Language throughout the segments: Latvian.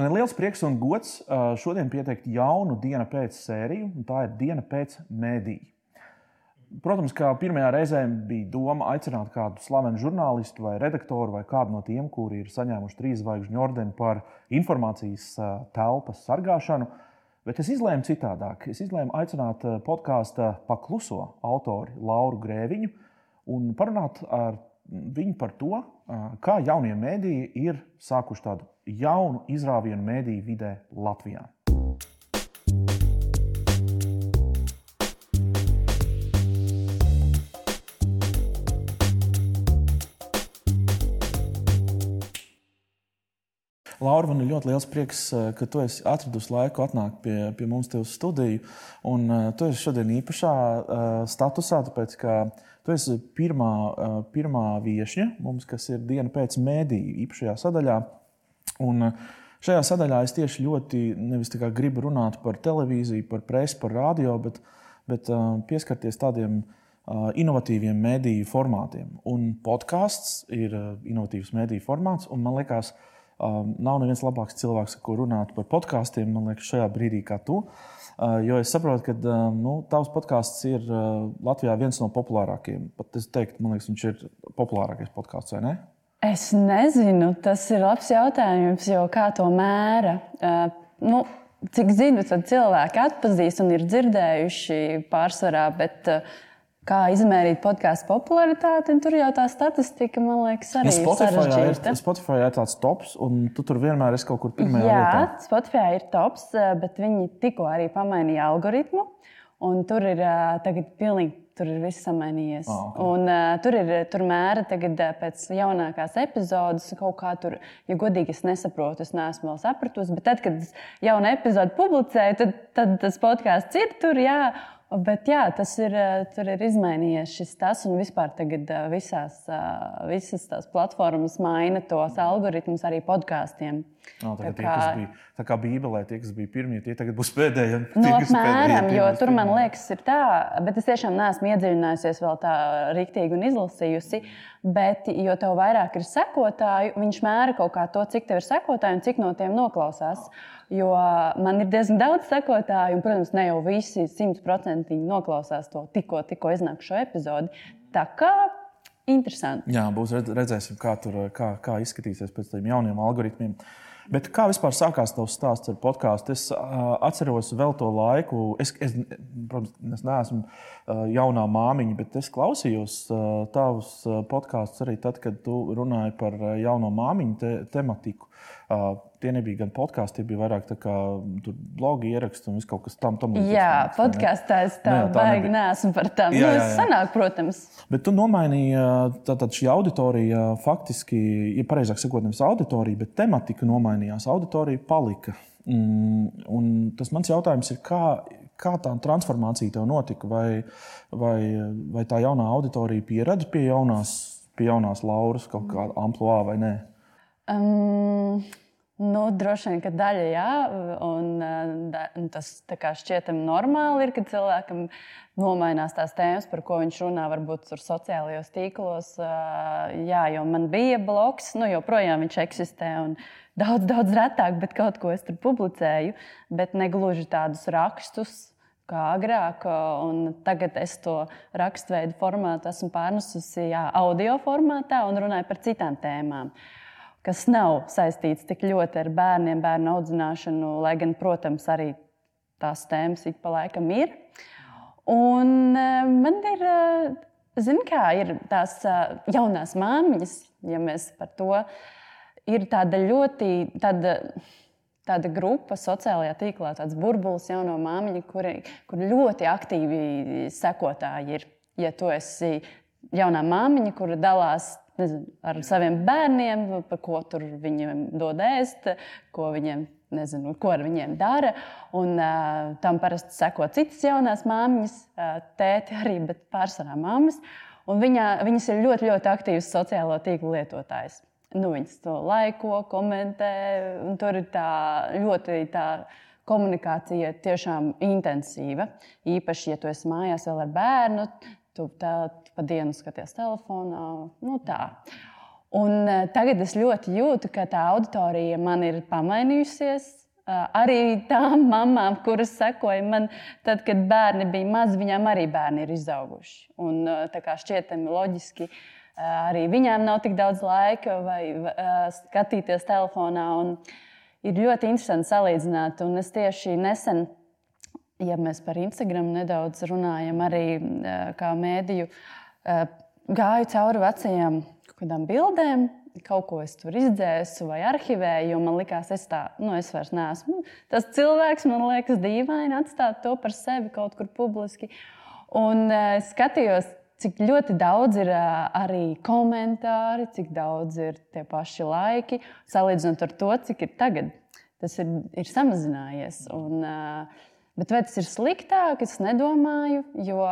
Man ir liels prieks un gods šodien pieteikt jaunu dienu pēc sēriju, un tā ir diena pēc mēdīja. Protams, kā pirmajā reizē bija doma aicināt kādu slavenu žurnālistu vai redaktoru vai kādu no tiem, kuri ir saņēmuši trīs zvaigžņu ordeni par informācijas telpas sargāšanu. Bet es izlēmu citādāk. Es izlēmu aicināt podkāstu pakluso autori Lauru Grēviņu un parunāt ar viņu par to, kā jaunie mēdīji ir sākuši tādu jaunu izrāvienu mēdīju vidē Latvijā. Laura, man ir ļoti liels prieks, ka tu esi atradusi laiku atnākt pie, pie mums uz studiju. Un, uh, tu esi šodien īpašā uh, statusā, tāpēc ka uh, Tu esi pirmā, pirmā viesņa mums, kas ir diena pēc mēdīju īpašajā sadaļā. Un šajā sadaļā es tieši ļoti nevis gribu runāt par televīziju, par presi, par radio, bet, bet pieskarties tādiem inovatīviem mediju formātiem. Un podkāsts ir inovatīvs mediju formāts, un man liekas, nav neviens labāks cilvēks, ar ko runāt par podkāstiem, man liekas, šajā brīdī kā tu. Uh, Uh, jo es saprotu, ka uh, nu, tavs podkāsts ir uh, Latvijā viens no populārākajiem. Pat es teiktu, man liekas, viņš ir populārākais podkāsts, vai ne? Es nezinu, tas ir labs jautājums, jo kā to mēra. Nu, cik zinu, tad cilvēki atpazīst un ir dzirdējuši pārsvarā, bet uh, kā izmērīt podkāstu popularitāti. Tur jau tā statistika, man liekas, arī ja Spotify ir. Spotify ir tāds tops, un tu tur vienmēr esi kaut kur pirmajā Jā, vietā. Spotify ir tops, bet viņi tikko arī pamainīja algoritmu. Un tur ir tagad pilnīgi tur ir viss samainījies. Oh, okay. un, uh, tur ir tur mēra tagad, uh, pēc jaunākās epizodes, kaut kā tur, ja godīgi es nesaprotu, es neesmu vēl sapratusi. Bet tad, kad jaunu epizodu publicēju, tad, tad tas podkāsts ir tur, jā. Bet jā, tas ir, eh, ir izmainījies šis tas, un vispār tagad eh, visās, eh, visas tās platformas maina tos algoritmus arī podkāstiem. No, tā, kā, tie, bija, tā kā Bībelē, tie, kas bija pirmie, tie tagad būs pēdējie. No, apmēram, jo tur man liekas, ir tā, bet es tiešām neesmu iedziļinājusies vēl tā rīktīgi un izlasījusi. Bet, jo tev vairāk ir sekotāju, viņš mēra kaut kā to, cik tev ir sekotāji un cik no tiem noklausās. Jo man ir diezgan daudz sekotāju, un, protams, ne jau visi simtprocentīgi noklausās to tikko, tikko iznākušo epizodi. Tā kā interesanti. Jā, būs redzēsim, kā, tur, kā, kā izskatīsies pēc tam jauniem algoritmiem. Bet kā vispār sākās tavs stāsts ar podkāstu? Es uh, atceros vēl to laiku. Es, es, protams, es neesmu uh, jaunā māmiņa, bet es klausījos uh, tavus podkāstus arī tad, kad tu runāji par jauno māmiņu te, tematiku. Uh, tie nebija gan podkāsti, tie bija vairāk tā kā blogi ieraksti un viss kaut kas tam līdzīgs. Jā, podkāstā es tā, tā baigi neesmu par tām. Jā, nu, jā, jā. Sanāk, protams. Bet tu nomainīji tātad šī auditorija faktiski, ja pareizāk sakot, nevis auditorija, bet tematika nomainījās. Auditorija palika. Mm, un tas mans jautājums ir, kā, kā tā transformācija tev notika? Vai, vai, vai tā jaunā auditorija pieredz pie jaunās, pie jaunās Lauras kaut kāda amplitūda vai nē? Um, nu, droši vien, ka daļa jā, un, da, un tas šķietami normāli ir, ka cilvēkam nomainās tās tēmas, par ko viņš runā, varbūt tur sociālajos tīklos. Jā, jo man bija bloks, nu, joprojām viņš eksistē. Daudz, daudz retāk, bet kaut ko es tur publicēju, bet ne gluži tādus rakstus, kā agrāk. Tagad es to raksturveidu formātu esmu pārnesusi jā, audio formātā un runāju par citām tēmām. Uh, kas nav saistīts tik ļoti ar bērniem, bērnu audzināšanu, lai gan, protams, arī tās tēmas ik pa laikam ir. Un e, man ir, e, zināmā kā, ir tās e, jaunās māmiņas, ja mēs par to ir tāda ļoti. Tāda, Tāda grupa sociālajā tīklā, tāds burbulis jauno māmiņu, kuri, kur ļoti aktīvi sekotāji ir. Ja tu esi jaunā māmiņa, kura dalās nezinu, ar saviem bērniem, par ko tur viņiem dod ēst, ko viņiem. Nezinu, ko ar viņiem dara. Un, uh, tam parasti seko citas jaunās māmiņas, uh, tēti arī, bet pārsvarā māmas. Viņa, viņas ir ļoti, ļoti aktīvas sociālo tīklu lietotājs. Nu, viņas to laiko, komentē, un tur ir tā ļoti tā komunikācija tiešām intensīva. Īpaši, ja tu esi mājās vēl ar bērnu, tu tā, pa dienu skaties telefonā. Nu, tā. Un uh, tagad es ļoti jūtu, ka tā auditorija man ir pamainījusies. Uh, arī tām mamām, kuras sekoja man, tad, kad bērni bija mazi, viņām arī bērni ir izauguši. Un, uh, tā kā šķietami loģiski, arī viņām nav tik daudz laika vai skatīties telefonā. Un ir ļoti interesanti salīdzināt. Un es tieši nesen ja mēs par Instagram nedaudz runājam, arī kā mēdīju, gāju cauri vecajām kādām bildēm. Kaut ko es tur izdzēsu vai arhivēju, jo man liekas, es tā, nu, es vairs neesmu. Tas cilvēks man liekas dīvaini atstāt to par sevi kaut kur publiski. Un uh, skatījos, cik ļoti daudz ir uh, arī komentāri, cik daudz ir tie paši laiki, salīdzinot ar to, cik ir tagad. Tas ir, ir samazinājies. Un, uh, Bet vai tas ir sliktāk? Es nedomāju, jo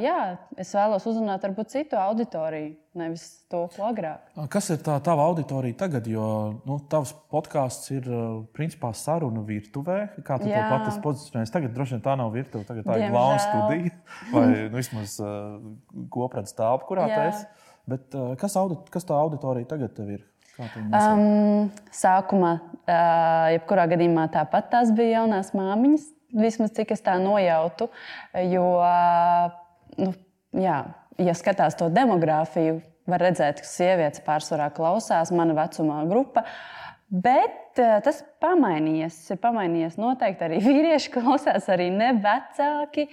jā, es vēlos uzrunāt varbūt citu auditoriju, nevis to, agrāk. Kas ir tā tava auditorija tagad? Jo nu, tavs podkāsts ir principā saruna virtuvē. Kā tu jā. to pati pozicionējies? Tagad droši vien tā nav virtuve, tagad tā Diemžēl. ir klauna studija vai nu, vismaz uh, kopredz telpa, kurā tu esi. Bet uh, kas, audit, kas tā auditorija tagad ir? Um, sākumā, uh, jebkurā gadījumā tāpat tās bija jaunās māmiņas Vismaz cik es tā nojautu. Jo, nu, jā, ja skatās to demogrāfiju, var redzēt, ka sievietes pārsvarā klausās mana vecumā grupa. Bet tas pamainījies. Ir pamainījies noteikti arī vīrieši klausās, arī ne vecāki.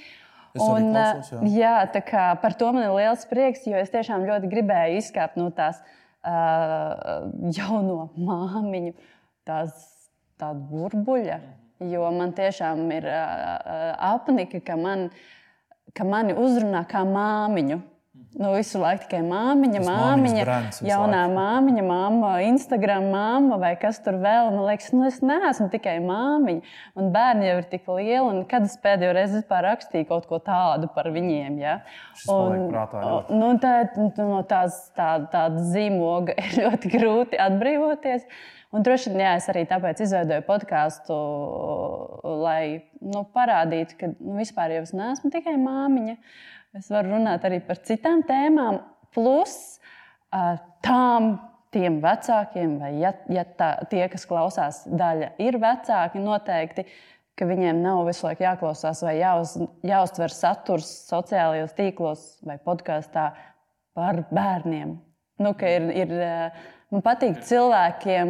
Un, klausos, jā. Jā, par to man ir liels prieks, jo es tiešām ļoti gribēju izkāpt no tās uh, jauno māmiņu, tās tāda burbuļa. Jo man tiešām ir uh, apnika, ka, man, ka mani uzrunā kā māmiņu. Nu, visu laiku tikai māmiņa, māmiņa, brands, jaunā laiku. māmiņa, māma, Instagram māma vai kas tur vēl. Man liekas, nu, es neesmu tikai māmiņa. Un bērni jau ir tik lieli, un kad es pēdējo reizi rakstīju kaut ko tādu par viņiem. Ja? Un, prātā, nu, tā, no tās tā, tāda zīmoga ir ļoti grūti atbrīvoties. Uh, Un droši vien jā, es arī tāpēc izveidoju podkāstu, lai nu, parādītu, ka nu, vispār jau es neesmu tikai māmiņa. Es varu runāt arī par citām tēmām, plus tām tiem vecākiem, vai ja, ja tā, tie, kas klausās, daļa ir vecāki, noteikti, ka viņiem nav visu laiku jāklausās vai jāuz, jāuztver saturs sociālajos tīklos vai podkāstā par bērniem. Nu, ir, ir, Man patīk cilvēkiem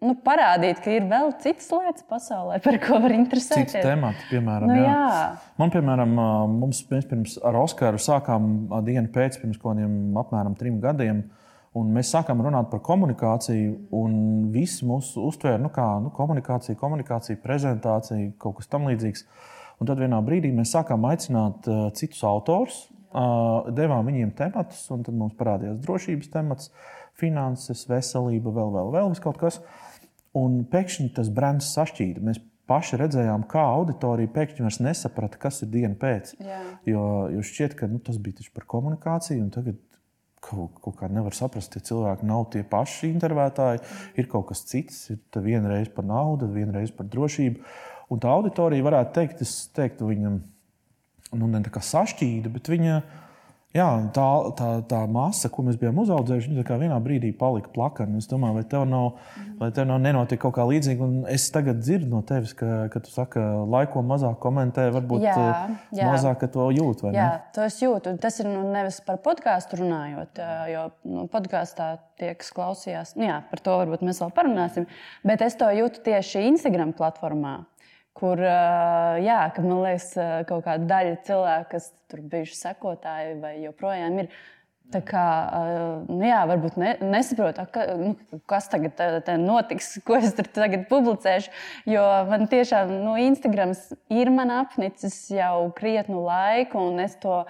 nu, parādīt, ka ir vēl citas lietas pasaulē, par ko var interesēties. Cits temats, piemēram, nu, jā. Jā. Man, piemēram, mums pirms ar Oskaru sākām dienu pēc, pirms kaut kādiem apmēram trim gadiem. Un mēs sākām runāt par komunikāciju, un visi mūs uztvēra nu, kā nu, komunikācija, komunikācija, prezentācija, kaut kas tamlīdzīgs. Un tad vienā brīdī mēs sākām aicināt uh, citus autors, devām viņiem tematus, un tad mums parādījās drošības temats. Finanses, veselība, vēl, vēl, vēl kaut kas. Un pēkšņi tas brands sašķīda. Mēs paši redzējām, kā auditorija pēkšņi vairs nesaprata, kas ir diena pēc. Jā. Jo, jo šķiet, ka nu, tas bija par komunikāciju, un tagad kaut, kaut kā nevar saprast, ka cilvēki nav tie paši intervētāji, ir kaut kas cits. Ir vienreiz par naudu, vienreiz par drošību. Un tā auditorija varētu teikt, es teiktu, viņam nu, ne tā kā sašķīda, bet viņa Jā, tā, tā, tā masa, ko mēs bijām uzauguši, viņa vienā brīdī palika plakana. Es domāju, vai tev nav, vai tev nav nenotiek kaut kā līdzīga. Un es tagad dzirdu no tevis, ka, ka tu saki, laiko mazāk komentē, varbūt jā, eh, jā. mazāk to jūt. Jā, to es jūtu. Tas ir nu, nevis par podkāstu runājot, jo nu, podkāstā tie, kas klausījās, nu, jā, par to varbūt mēs vēl parunāsim. Bet es to jūtu tieši Instagram platformā kur, jā, ka man liekas, kaut kāda daļa cilvēku, kas tur bijuši sekotāji vai joprojām ir. Tā kā, nu jā, varbūt ne, nesaprotu, ka, nu, kas tagad tā, tā notiks, ko es tur tagad publicēšu. Jo man tiešām nu, Instagrams ir man apnicis jau krietnu laiku, un es to,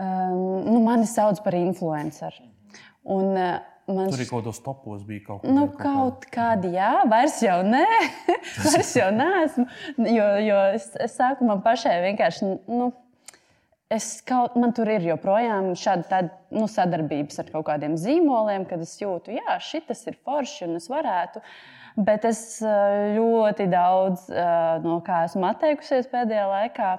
um, nu, mani sauc par influenceru. Un, Man Tur arī kaut kādos topos bija kaut, nu, kaut, kaut kādi, jā, vairs jau nē, vairs jau neesmu. Jo, jo es, es sāku man pašai vienkārši. Nu, Es kaut, man tur ir joprojām šāda tāda, nu, sadarbības ar kaut kādiem zīmoliem, kad es jūtu, ka šis ir forši un es varētu. Bet es eh, ļoti daudz eh, no kā esmu atteikusies pēdējā laikā,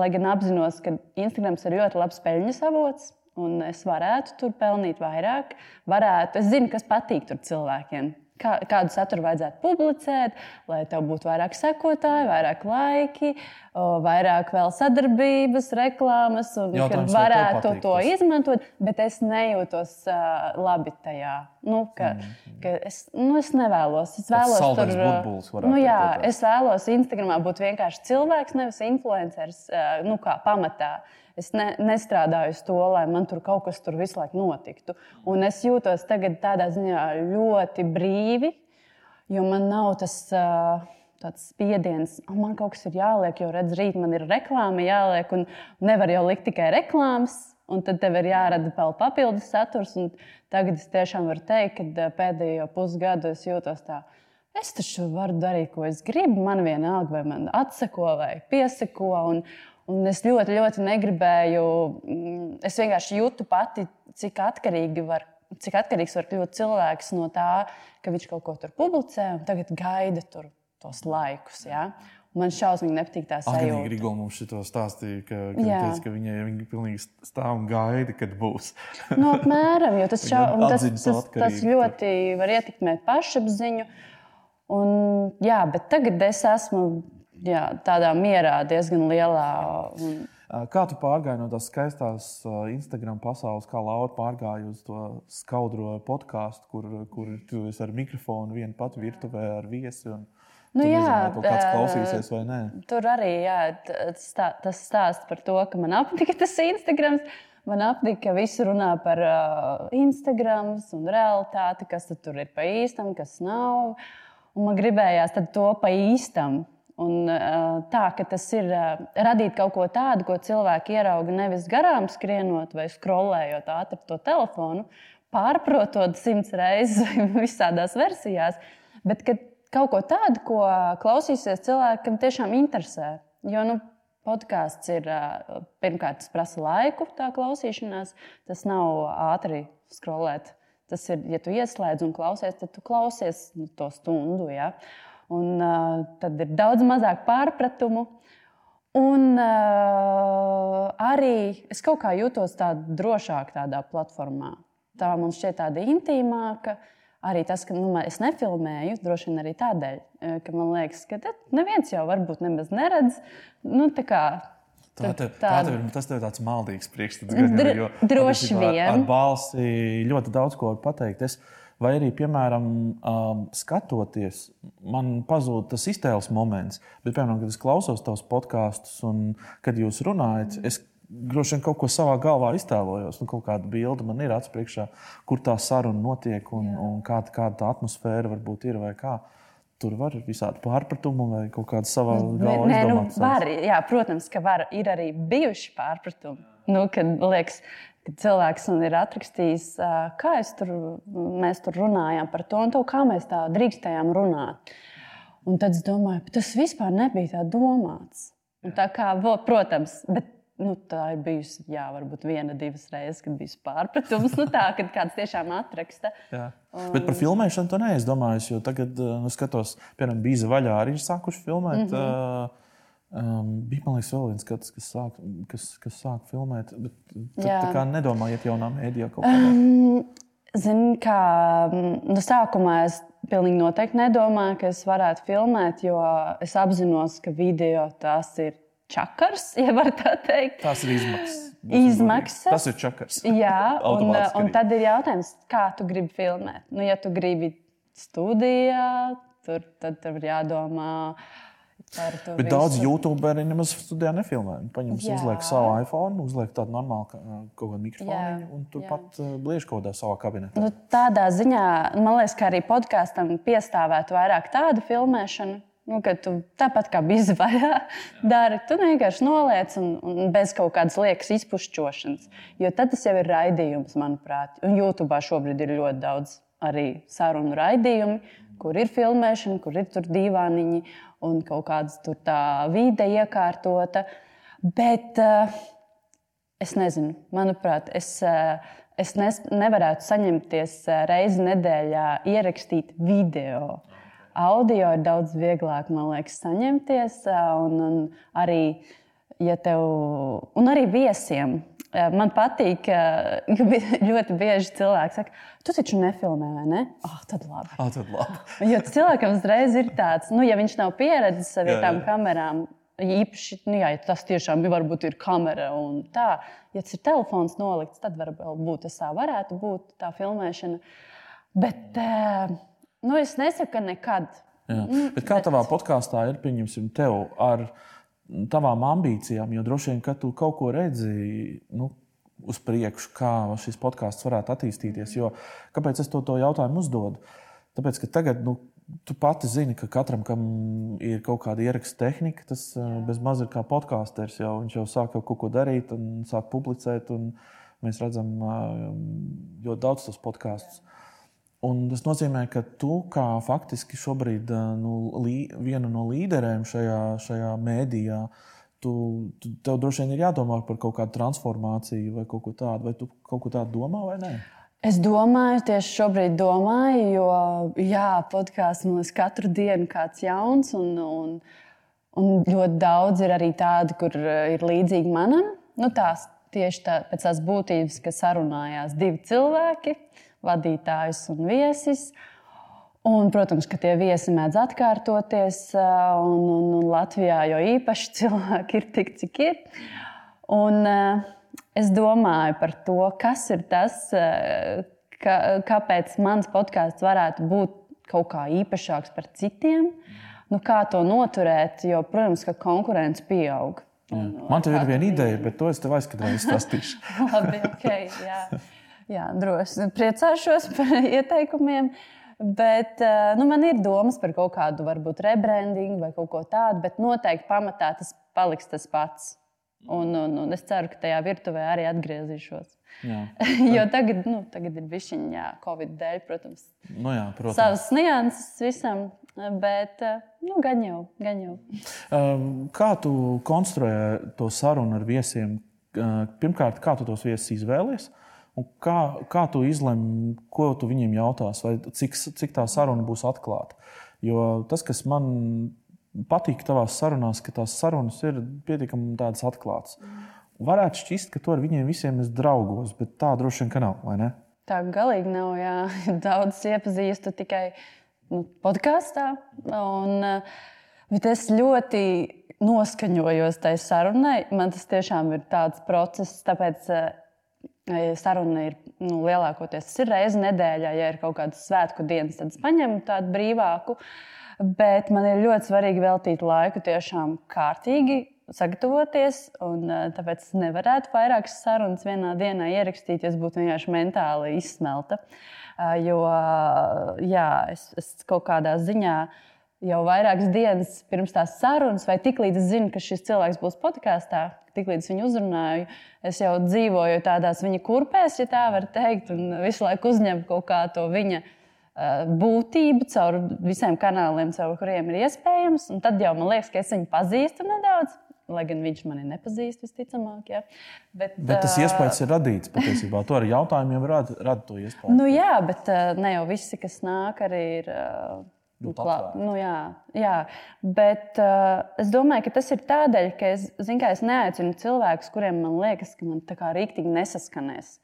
lai gan apzinos, ka Instagram ir ļoti labs peļņas avots. Un es varētu tur pelnīt vairāk. Varētu, es zinu, kas patīk tur cilvēkiem kā, kādu saturu vajadzētu publicēt, lai tev būtu vairāk sekotāji, vairāk laiki, vairāk vēl sadarbības, reklāmas, un Jautājums, ka varētu to tas? izmantot, bet es nejūtos uh, labi tajā. Nu, ka, mm. ka es, nu, es nevēlos. Es vēlos tur varētu nu, jā, es vēlos Instagramā būt vienkārši cilvēks, nevis influenceris, uh, nu, kā pamatā. Es ne, nestrādāju uz to, lai man tur kaut kas tur visu laiku notiktu. Un es jūtos tagad tādā ziņā ļoti brīvi, jo man nav tas uh, tāds spiediens, ka man kaut kas ir jāliek, jo redz, rīt man ir reklāma jāliek, un nevar jau likt tikai reklāmas. Un tad tev ir jārada vēl papildus saturs. Tagad es tiešām varu teikt, ka pēdējo pusgadu es jūtos tā. Es taču varu darīt, ko es gribu. Man vienalga, vai man atsako vai piesako. Un, un es ļoti, ļoti negribēju. mm, Es vienkārši jūtu pati, cik, atkarīgi var, cik atkarīgs var kļūt cilvēks no tā, ka viņš kaut ko tur publicē un tagad gaida tur tos laikus. Ja? Man šausmīgi nepatīk tā sajūta. Grigola mums šito stāstīja, ka, ka, teica, ka viņai viņa pilnīgi stāv un gaida, kad būs. Nu, apmēram, jo tas, šau, tas, tas, tas ļoti var ietekmēt pašapziņu. Un, jā, bet tagad es esmu jā, tādā mierā diezgan lielā. Un, Kā tu pārgāji no tās skaistās Instagram pasaules, kā Laura pārgāja uz to skaudro podkāstu, kur, kur tu esi ar mikrofonu viena pati virtuvē ar viesi? Un, Nu jā, kaut kāds klausīsies vai nē. tur arī jā, t- stā, tas stāsts par to, ka man apnika tas Instagram. Man apnika, ka visi runā par uh, Instagram un realitāti, kas tur ir pa īstam, kas nav. Un man gribējās to pa īstam. Un, uh, tā, ka tas ir uh, radīt kaut ko tādu, ko cilvēki ierauga nevis garām skrienot vai skrolējot ātri to telefonu, pārprotot simts reizes visādās versijās, bet ka kaut ko tādu, ko klausīsies cilvēkam tiešām interesē. Jo nu, podkāsts ir ā, pirmkārt, tas prasa laiku, tā klausīšanās. Tas nav ātri skrolēt. Tas ir, ja tu ieslēdz un klausies, tad tu klausies nu, to stundu. Ja? Un, uh, tad ir daudz mazāk pārpratumu. Un uh, arī es kaut kā jūtos tāda drošāk tādā platformā. Tā man šķiet tāda intīmāka. Arī tas, ka nu, es nefilmēju, droši vien arī tādēļ, ka man liekas, ka neviens jau varbūt nemaz neredz. Nu, tā kā, Tā, tā tev, ir- tas tev ir tāds maldīgs priekšstats. gan Dr- jau, jo droši vien. Ar balsi ļoti daudz ko var pateikt. Es, vai arī, piemēram, um, skatoties, man pazūd tas iztēles moments. Bet, piemēram, kad es klausos tavus podkāstus un kad jūs runājat, es droši vien kaut ko savā galvā iztēlojos. Nu, kaut kāda bilde man ir acu priekšā, kur tā saruna notiek un, un kāda, kāda tā atmosfēra varbūt ir vai kā. Tur var visādi pārpratumi vai kaut kāda savā galvā Nē, nu, var, jā, protams, ka var. Ir arī bijuši pārpratumi. Nu, kad liekas, ka cilvēks man ir atrakstījis, kā tur, mēs tur runājām par to un to, kā mēs tā drīkstējām runāt. Un tad es domāju, tas vispār nebija tā domāts. Un tā kā, protams, bet nu, tā ir bijusi, jā, varbūt viena, divas reizes, kad bija pārpratums. Nu, tā, kad kāds tiešām atraksta. Jā. Bet par filmēšanu to neesmu domājis. Jo tagad, uh, nu, skatos, piemēram, bija vaļā arī ir sākuši filmēt. Mm -hmm. Um, bija man liekas, vēl viens skats, kas sāk, kas, kas sāk filmēt. Bet tad, tā kā nedomājiet jaunā mēdījā kaut kādā. Um, Zinu, kā no sākumā es pilnīgi noteikti nedomāju, ka es varētu filmēt, jo es apzinos, ka video tas ir čakars, ja var tā teikt. Tās ir izmaksas. Izmaksas? Tas ir čakars. Jā, un, Automātiski un tad ir jautājums, kā tu gribi filmēt. Nu, ja tu gribi studijā, tur, tad tev ir jādomā to. Bet visu. daudz youtuberi nemaz studijā nefilmē. Viņi paņem, uzliek savu iPhone, uzliek tādu normālu ka- kaut kādu mikrofonu un tur jā. pat uh, bliež kaut kādā savā kabinetā. Nu, tādā ziņā man liekas, ka arī podkāstam piestāvētu vairāk tādu filmēšanu. Nu, kad tu tāpat kā bija vaļā, dari, tu vienkārši noliec un, un bez kaut kādas liekas izpušķošanas. Jo tad tas jau ir raidījums, manuprāt. Un YouTube šobrīd ir ļoti daudz arī sarunu raidījumu, kur ir filmēšana, kur ir tur dīvāniņi un kaut kāda tur tā vide iekārtota. Bet uh, Es nezinu, manuprāt, es, eh, es nevarētu saņemties eh, reizi nedēļā ierakstīt video. Audio ir daudz vieglāk, man liekas, saņemties. eh, Un, un arī, ja tev, un arī viesiem Man patīk, ka ļoti bieži cilvēki saka, tu taču nefilmē, vai ne? Oh, tad labi. Ah, tad labi. jo cilvēkam uzreiz ir tāds, nu, ja viņš nav pieredzējis ar tām kamerām, īpaši, nu, jā, ja tas tiešām varbūt ir kamera un tā, ja tas ir telefons nolikts, tad varbūt tas tā varētu būt tā filmēšana. Bet nu, es nesaku, ka nekad. Jā. Mm, bet kā bet... tavā podkāstā ir, pieņemsim, tev ar tavām ambīcijām, jo droši vien, ka tu kaut ko redzi nu, uz priekšu, kā šis podkāsts varētu attīstīties. Jo, kāpēc es to, to jautājumu uzdodu? Tāpēc, ka tagad nu, tu pati zini, ka katram, kam ir kaut kāda ieraksta tehnika, tas Jā. bez maz ir kā podkāsters. Jau, viņš jau sāk kaut ko darīt un sāk publicēt. Un mēs redzam ļoti daudz tos podkāstus. Un tas nozīmē, ka tu kā faktiski šobrīd nu, lī, viena no līderēm šajā, šajā mēdījā, tu, tu, tev droši vien ir jādomā par kaut kādu transformāciju vai kaut ko tādu. Vai tu kaut ko tādu domā vai nē? Es domāju, tieši šobrīd domāju, jo podkāsts man liekas, katru dienu kāds jauns, un, un, un ļoti daudz ir arī tādi, kur eh, ir līdzīgi manam. Nu, tās tieši tā, pēc tās būtības, ka sarunājās divi cilvēki, vadītājs un viesis. Un, protams, ka tie viesi mēdz atkārtoties, un, un, un Latvijā jau īpaši cilvēki ir tik, cik ir. Un, es domāju par to, kas ir tas, ka, kāpēc mans podkāsts varētu būt kaut kā īpašāks par citiem. Nu, kā to noturēt, jo, protams, ka konkurence pieaug. Un, Man te ir viena ideja, bet to es tev aizskatīšu, izstāstīšu. Labi, ok, jā, jā droši. Priecāšos par ieteikumiem. Bet eh, nu, man ir domas par kaut kādu, varbūt, rebrandingu vai kaut ko tādu, bet noteikti pamatā tas paliks tas pats. Un, un, un es ceru, ka tajā virtuvē arī atgriezīšos. jo tagad, nu, tagad ir bišķiņā, Covid dēļ, protams, nu jā, protams. savas nianses visam. Bet, nu, gan jau, gan jau. Um, kā tu konstruē to sarunu ar viesiem? Uh, pirmkārt, kā tu tos viesus izvēlies? Un kā, kā tu izlemj, ko tu viņiem jautās, vai cik, cik tā saruna būs atklāta? Jo tas, kas man patīk tavās sarunās, ka tās sarunas ir pietiekami atklātas. Varētu šķist, ka tu ar viņiem visiem esi draugos, bet tā droši vien nav. Tā galīgi nav. Jā. Daudz iepazīstu tikai nu, podkāstā. Un, eh, bet es ļoti noskaņojos tajā sarunai. Man tas tiešām ir tāds process, tāpēc eh, saruna ir nu, lielākoties ir reize nedēļā. Ja ir kaut kādas svētku dienas, tad es paņemu tādu brīvāku. Bet man ir ļoti svarīgi veltīt laiku tiešām kārtīgi sagatavoties. Un, eh, tāpēc es nevarētu vairākas sarunas vienā dienā ierakstīt, ja es būtu vienkārši mentāli izsmelta. Eh, jo jā, es, es kaut kādā ziņā jau vairākas dienas pirms tās sarunas, vai tiklīdz es zinu, ka šis cilvēks būs podkāstā, tiklīdz viņu uzrunāju, es jau dzīvoju tādās viņa kurpēs, ja tā var teikt, un visu laiku uzņemu kaut kā to viņa Eh, būtību caur visiem kanāliem, caur kuriem ir iespējams. Un tad jau man liekas, ka es viņu pazīstu nedaudz. Lai gan viņš mani nepazīst, visticamāk. Ja. Bet, bet tas iespējas ir radīts patiesībā. To ar jautājumiem rada, rada to iespēju. Nu, jā, bet ne jau visi, kas nāk, arī ir. Uh, Klā, nu, jā, jā, bet uh, es domāju, ka tas ir tādēļ, ka es, zin, es neaicinu cilvēkus, kuriem man liekas, ka man tā kā rīktīgi nesaskanēs.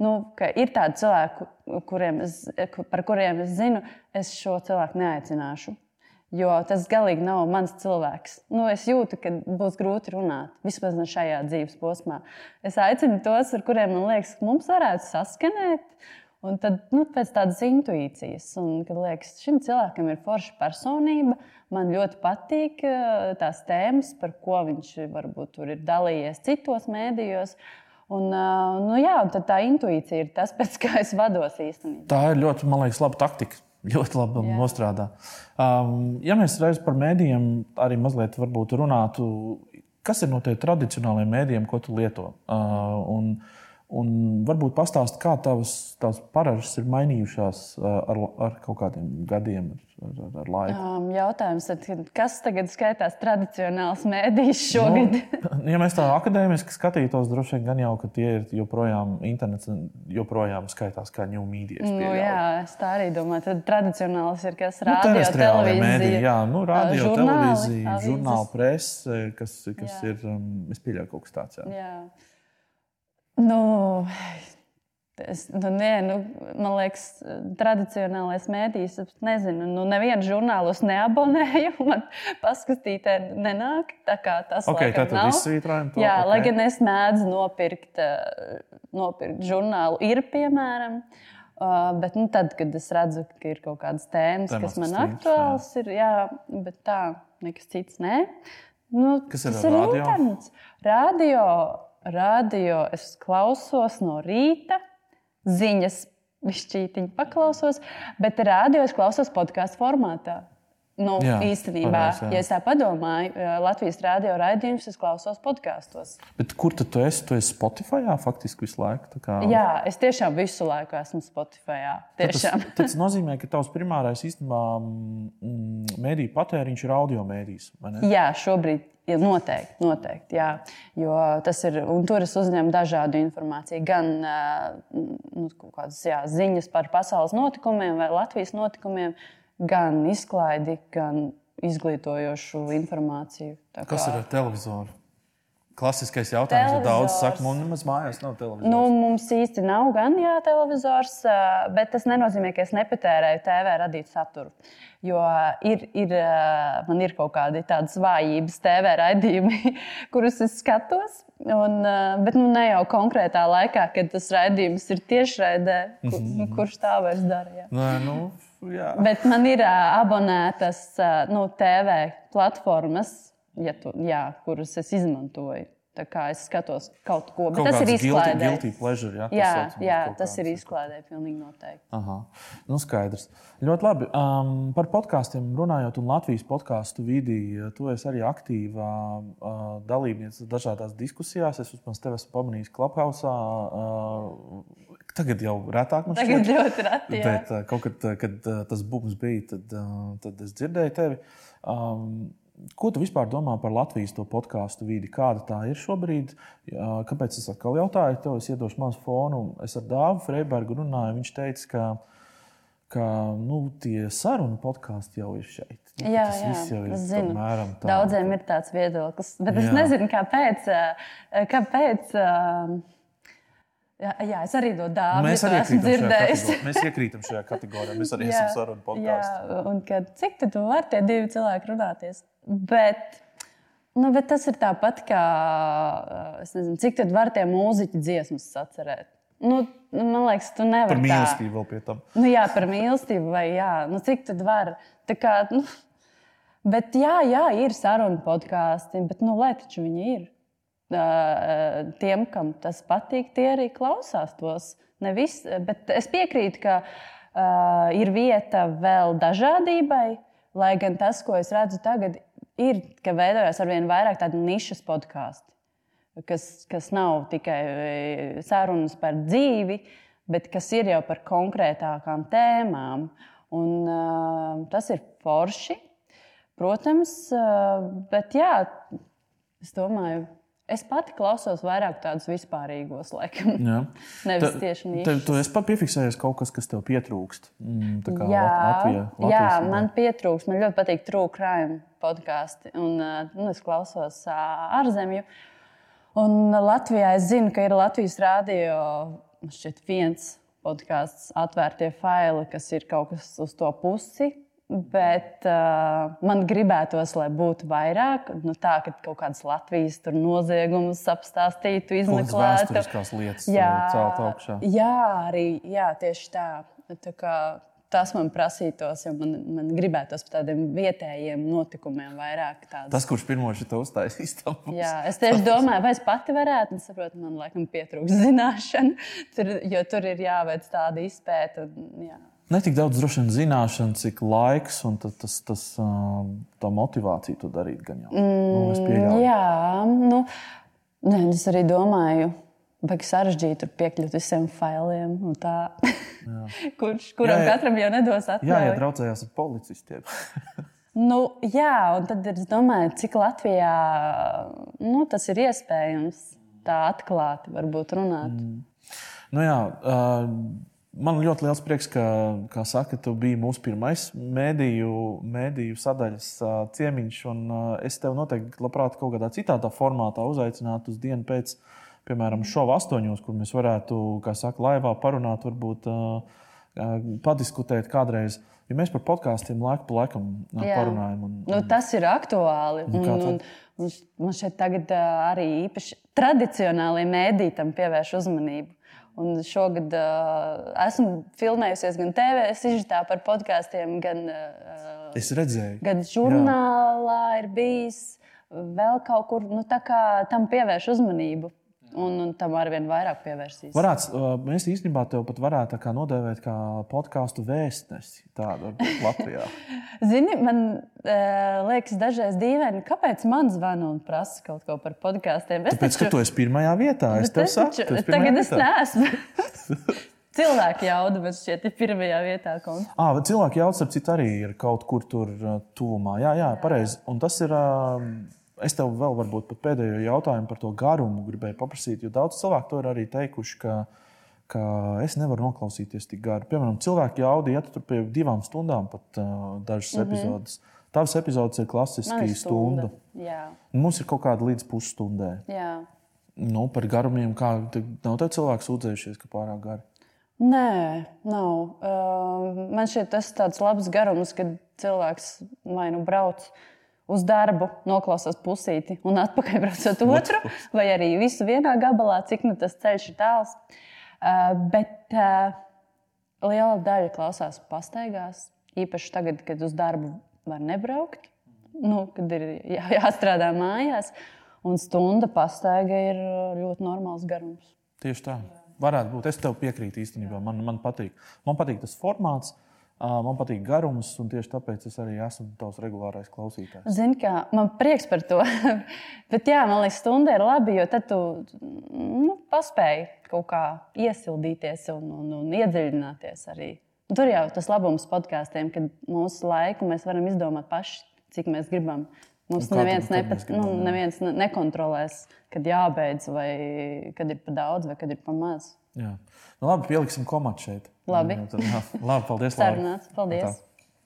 Nu, ir tādi cilvēki, kuriem es, par kuriem es zinu, es šo cilvēku neaicināšu. Jo tas galīgi nav mans cilvēks. Nu, es jūtu, ka būs grūti runāt. Vismaz ne šajā dzīves posmā. Es aicinu tos, ar kuriem man liekas, ka mums varētu saskanēt. Un tad nu, pēc tādas intuīcijas, un kad liekas, šim cilvēkam ir forša personība, man ļoti patīk eh, tās tēmas, par ko viņš varbūt tur ir dalījies citos mēdījos. Un, nu, jā, un tā intuīcija ir tas, pēc kā es vados īstenībā. Tā ir ļoti, man liekas, laba taktika. Ļoti labi jā. nostrādā. Um, ja mēs reiz par mēdījiem arī mazliet runātu, kas ir no tiem tradicionālajiem mēdījiem, ko tu lieto? Uh, un, varbūt pastāst, kā tavas, tavas paražas ir mainījušās ar, ar kaut kādiem gadiem, ar, ar, ar laiku. Um, jautājums, kas tagad skaitās tradicionāls mēdījis šogad? Nu, ja mēs tā akadēmiski skatītos, droši vien gan jau, ka tie ir joprojām internets, joprojām skaitās kā new media. Nu, jā, es tā arī domāju. Tad tradicionāls ir kas radio, nu, televīzija. Jā, nu, radio, žurnāli, televīzija, žurnāla prese, kas, kas jā. ir, um, es pieļauju, kaut kas tāds. Jā. Jā. Nu, Es, nu, nē, nu, man liekas, tradicionālais mēdījis, es nezinu, nu, nevienu žurnālus neabonēju. Man paskatītē nenāk. Tā kā tas okay, laikam, nav. To, Jā, okay. lai gan es mēdzu nopirkt, nopirkt žurnālu, ir piemēram. Uh, bet nu, tad, kad es redzu, ka ir kaut kādas tēmas, Temas, kas man streams, aktuāls, jā. ir, jā, bet tā, nekas cits nē. Nu, kas ir tas? Ir radio? internets. Radio, radio es klausos no rīta ziņas, višķītiņu paklausos, bet rādio es klausos podkāstu formātā. Nu, jā, īstenībā, pareiz, jā. ja es tā padomāju, Latvijas rādio raidījumus es klausos podkāstos. Bet kur tu esi? Tu esi Spotify faktiski visu laiku? Kā... Jā, es tiešām visu laiku esmu Spotify. Tas, tas nozīmē, ka tavs primārais īstenībā mm, mēdīņu patēriņš ir audio mēdījis. Jā, šobrīd Ja, noteikti, noteikti. Jā. Jo tas ir, un tur es uzņemu dažādu informāciju. Gan nu, kādas, jā, ziņas par pasaules notikumiem vai Latvijas notikumiem, gan izklaidi, gan izglītojošu informāciju. Kā... Kas ir ar televizoru? Klasiskais jautājums, jo daudz saka, mums nemaz mājās nav televizors. Nu, mums īsti nav gan jā, televizors, bet tas nenozīmē, ka es nepatērēju TV radītu saturu. Jo ir, ir, man ir kaut kādi tādas vājības TV raidījumi, kurus es skatos. Un, bet nu, ne jau konkrētā laikā, kad tas raidījums ir tiešraidē, kur, mm -hmm. kurš tā vairs dara. Nē, nu, jā. Bet man ir abonētas nu, TV platformas ja tu, jā, kurus es izmantoju. Tā kā es skatos kaut ko, kaut tas ir izklaidē. Guilty pleasure, jā, jā, jā tas ir izklaidē, pilnīgi noteikti. Aha. Nu, skaidrs. Ļoti labi. Um, par podkāstiem runājot, un Latvijas podkāstu vidī, tu esi arī aktīva uh, dalībniece dažādās diskusijās. Es vismaz tevi esmu pamanījis Clubhouse. Uh, Tagad jau retāk šķiet. Tagad ļoti reti. Bet uh, kaut kad, kad uh, tas bums bija, tad, uh, tad es dzirdēju tevi. Um, Ko tu vispār domā par Latvijas podkāstu vidi? Kāda tā ir šobrīd? Kāpēc es atkal jautāju tev? Es iedošu mazu fonu. Es ar Dāvu Freibergu runāju. Viņš teica, ka, ka nu, tie sarunu podkāsti jau ir šeit. Nu, jā, jā ir, es zinu. Tā. Daudziem ir tāds viedoklis, bet jā. es nezinu, kāpēc. kāpēc Jā, jā, es arī to dāvanu. Mēs arī esam dzirdējuši. Mēs iekrītam šajā kategorijā. Mēs arī jā, esam sarunu podkāstā. Un kad, cik tu vari tie divi cilvēki runāties? Bet, nu, bet tas ir tāpat kā, nezinu, cik tad var tie mūziķi dziesmas atcerēt. Nu, man liekas, tu nevari. Par mīlestību vēl pie tam. Nu, jā, par mīlestību, vai jā, nu, cik tad var. Tā kā, nu, bet jā, jā, ir sarunu podkāsti, bet nu, lai taču viņi ir. Tiem, kam tas patīk, tie arī klausās tos. Nevis, bet es piekrītu, ka uh, ir vieta vēl dažādībai, lai gan tas, ko es redzu tagad, ir, ka veidojas ar vien vairāk tādu nišas podkāstu, kas, kas nav tikai sarunas par dzīvi, bet kas ir jau par konkrētākām tēmām. Un, uh, tas ir forši, protams, uh, bet jā, es domāju. Es pati klausos vairāk tādus vispārīgos, laikam. Jā. Nevis tieši nīšas. Tev, tu esi piefiksējies kaut kas, kas tev pietrūkst. Mm, jā, Latvijā, Latvijas, jā, man pietrūkst. Man ļoti patīk crime podkāsti. Un, nu, es klausos ārzemju. Un Latvijā es zinu, ka ir Latvijas rādio šķiet viens podkāsts, atvērtie faili, kas ir kaut kas uz to pusi. Bet uh, man gribētos, lai būtu vairāk, nu, tā, ka kaut kādas Latvijas noziegumus apstāstītu, izmeklētu. Tās lietas, jā, celt augšā. Jā, arī jā, tieši tā. tā kā, tas man prasītos, jo man, man gribētos par tādiem vietējiem notikumiem vairāk. Tādus. Tas, kurš pirmo šo uztaisīs, Jā, es tieši domāju, vai es pati varētu, un saprotu, man laikam pietrūks zināšanu, tur, jo tur ir jāveic tāda izpēta. Un, jā. Ne tik daudz droši vien zināšanu, cik laiks un tas, tas, tā motivācija to darīt. Gan jau. Nu, mm, jā, nu, ne, es arī domāju, ka sarežģīti piekļūt visiem failiem. Kurš, kuram jā, jā, katram jau nedos atļauju? Jā, ja draudzējās ar policistiem. nu, jā, un tad es domāju, cik Latvijā nu, tas ir iespējams tā atklāti runāt. Mm. Nu, jā, uh, Man ļoti liels prieks, ka, kā saka, tu biji mūsu pirmais mēdīju, mēdīju sadaļas ciemiņš. Es tev noteikti labprāt kaut kādā citā formātā uzaicinātu uz dienu pēc, piemēram, šovu astoņos, kur mēs varētu, kā saka, laivā parunāt, varbūt uh, padiskutēt kādreiz. Jo mēs par podkāstiem laiku pa laikam Jā. parunājam. Un, un... Nu, tas ir aktuāli. Un, un, un, un man šeit tagad arī īpaši tradicionālajiem mēdītam pievērš uzmanību. Un šogad uh, esmu filmējusies gan TV sižetā par podkāstiem, gan, uh, gan žurnālā Jā. ir bijis vēl kaut kur. Nu, tam pievērš uzmanību. Un, un tam arī vien vairāk pievērsīs. Varētu, mēs īstenībā tev pat varētu nodēvēt kā podkāstu vēstnesi tādu Latvijā. Zini, man liekas, dažreiz dīvaini, kāpēc man zvana un prasa kaut ko par podkāstiem. Tāpēc, taču... ka tu esi pirmajā vietā. Es tev saku, taču, tagad es neesmu. Cilvēku jauda, bet šķiet, ir pirmajā vietā. À, cilvēku jauda, ap citu, arī ir kaut kur tur tuvumā. Jā, jā, pareizi. Un tas ir. Uh, Es tev vēl varbūt pat pēdējo jautājumu par to garumu gribēju paprasīt, jo daudz cilvēku to ir arī teikuši, ka, ka es nevaru noklausīties tik garu. Piemēram, cilvēki jaudī iet tur pie divām stundām, pat uh, dažas mm -hmm. epizodes. Tavas epizodes ir klasiski stunda. stunda. Mums ir kaut kāda līdz pusstundai. Nu, par garumiem, kā nav te cilvēki sūdzējušies, ka pārāk gari. Nē, nav. Uh, man šķiet, tas ir tāds labs garums, kad cilvēks vai nu brauc uz darbu, noklausās pusīti un atpakaļ braucot otru, vai arī visu vienā gabalā, cik nu tas ceļš ir tāls. Uh, bet uh, liela daļa klausās pastaigās, īpaši tagad, kad uz darbu var nebraukt, nu, kad ir jā, jāstrādā mājās. Un stunda pastaiga ir ļoti normāls garums. Tieši tā. Varētu būt. Es tev piekrītu īstenībā. Man, man patīk. Man patīk tas formāts. Man patīk garums, un tieši tāpēc es arī esmu tavs regulārais klausītājs. Zini, kā man prieks par to. Bet, jā, man liekas, stunda ir labi, jo tad tu nu, paspēji kaut kā iesildīties un, un, un iedziļināties arī. Tur jau tas labums podkāstiem, kad mūsu laiku mēs varam izdomāt paši, cik mēs gribam. Mums neviens, nepat, nu, neviens ne, nekontrolēs, kad jābeidz, vai kad ir par daudz, vai kad ir par maz. Jā. Nu, labi, pieliksim komatu šeit. Labi. Jā, tad, jā. labi paldies. Sarunāts. Paldies. Tā.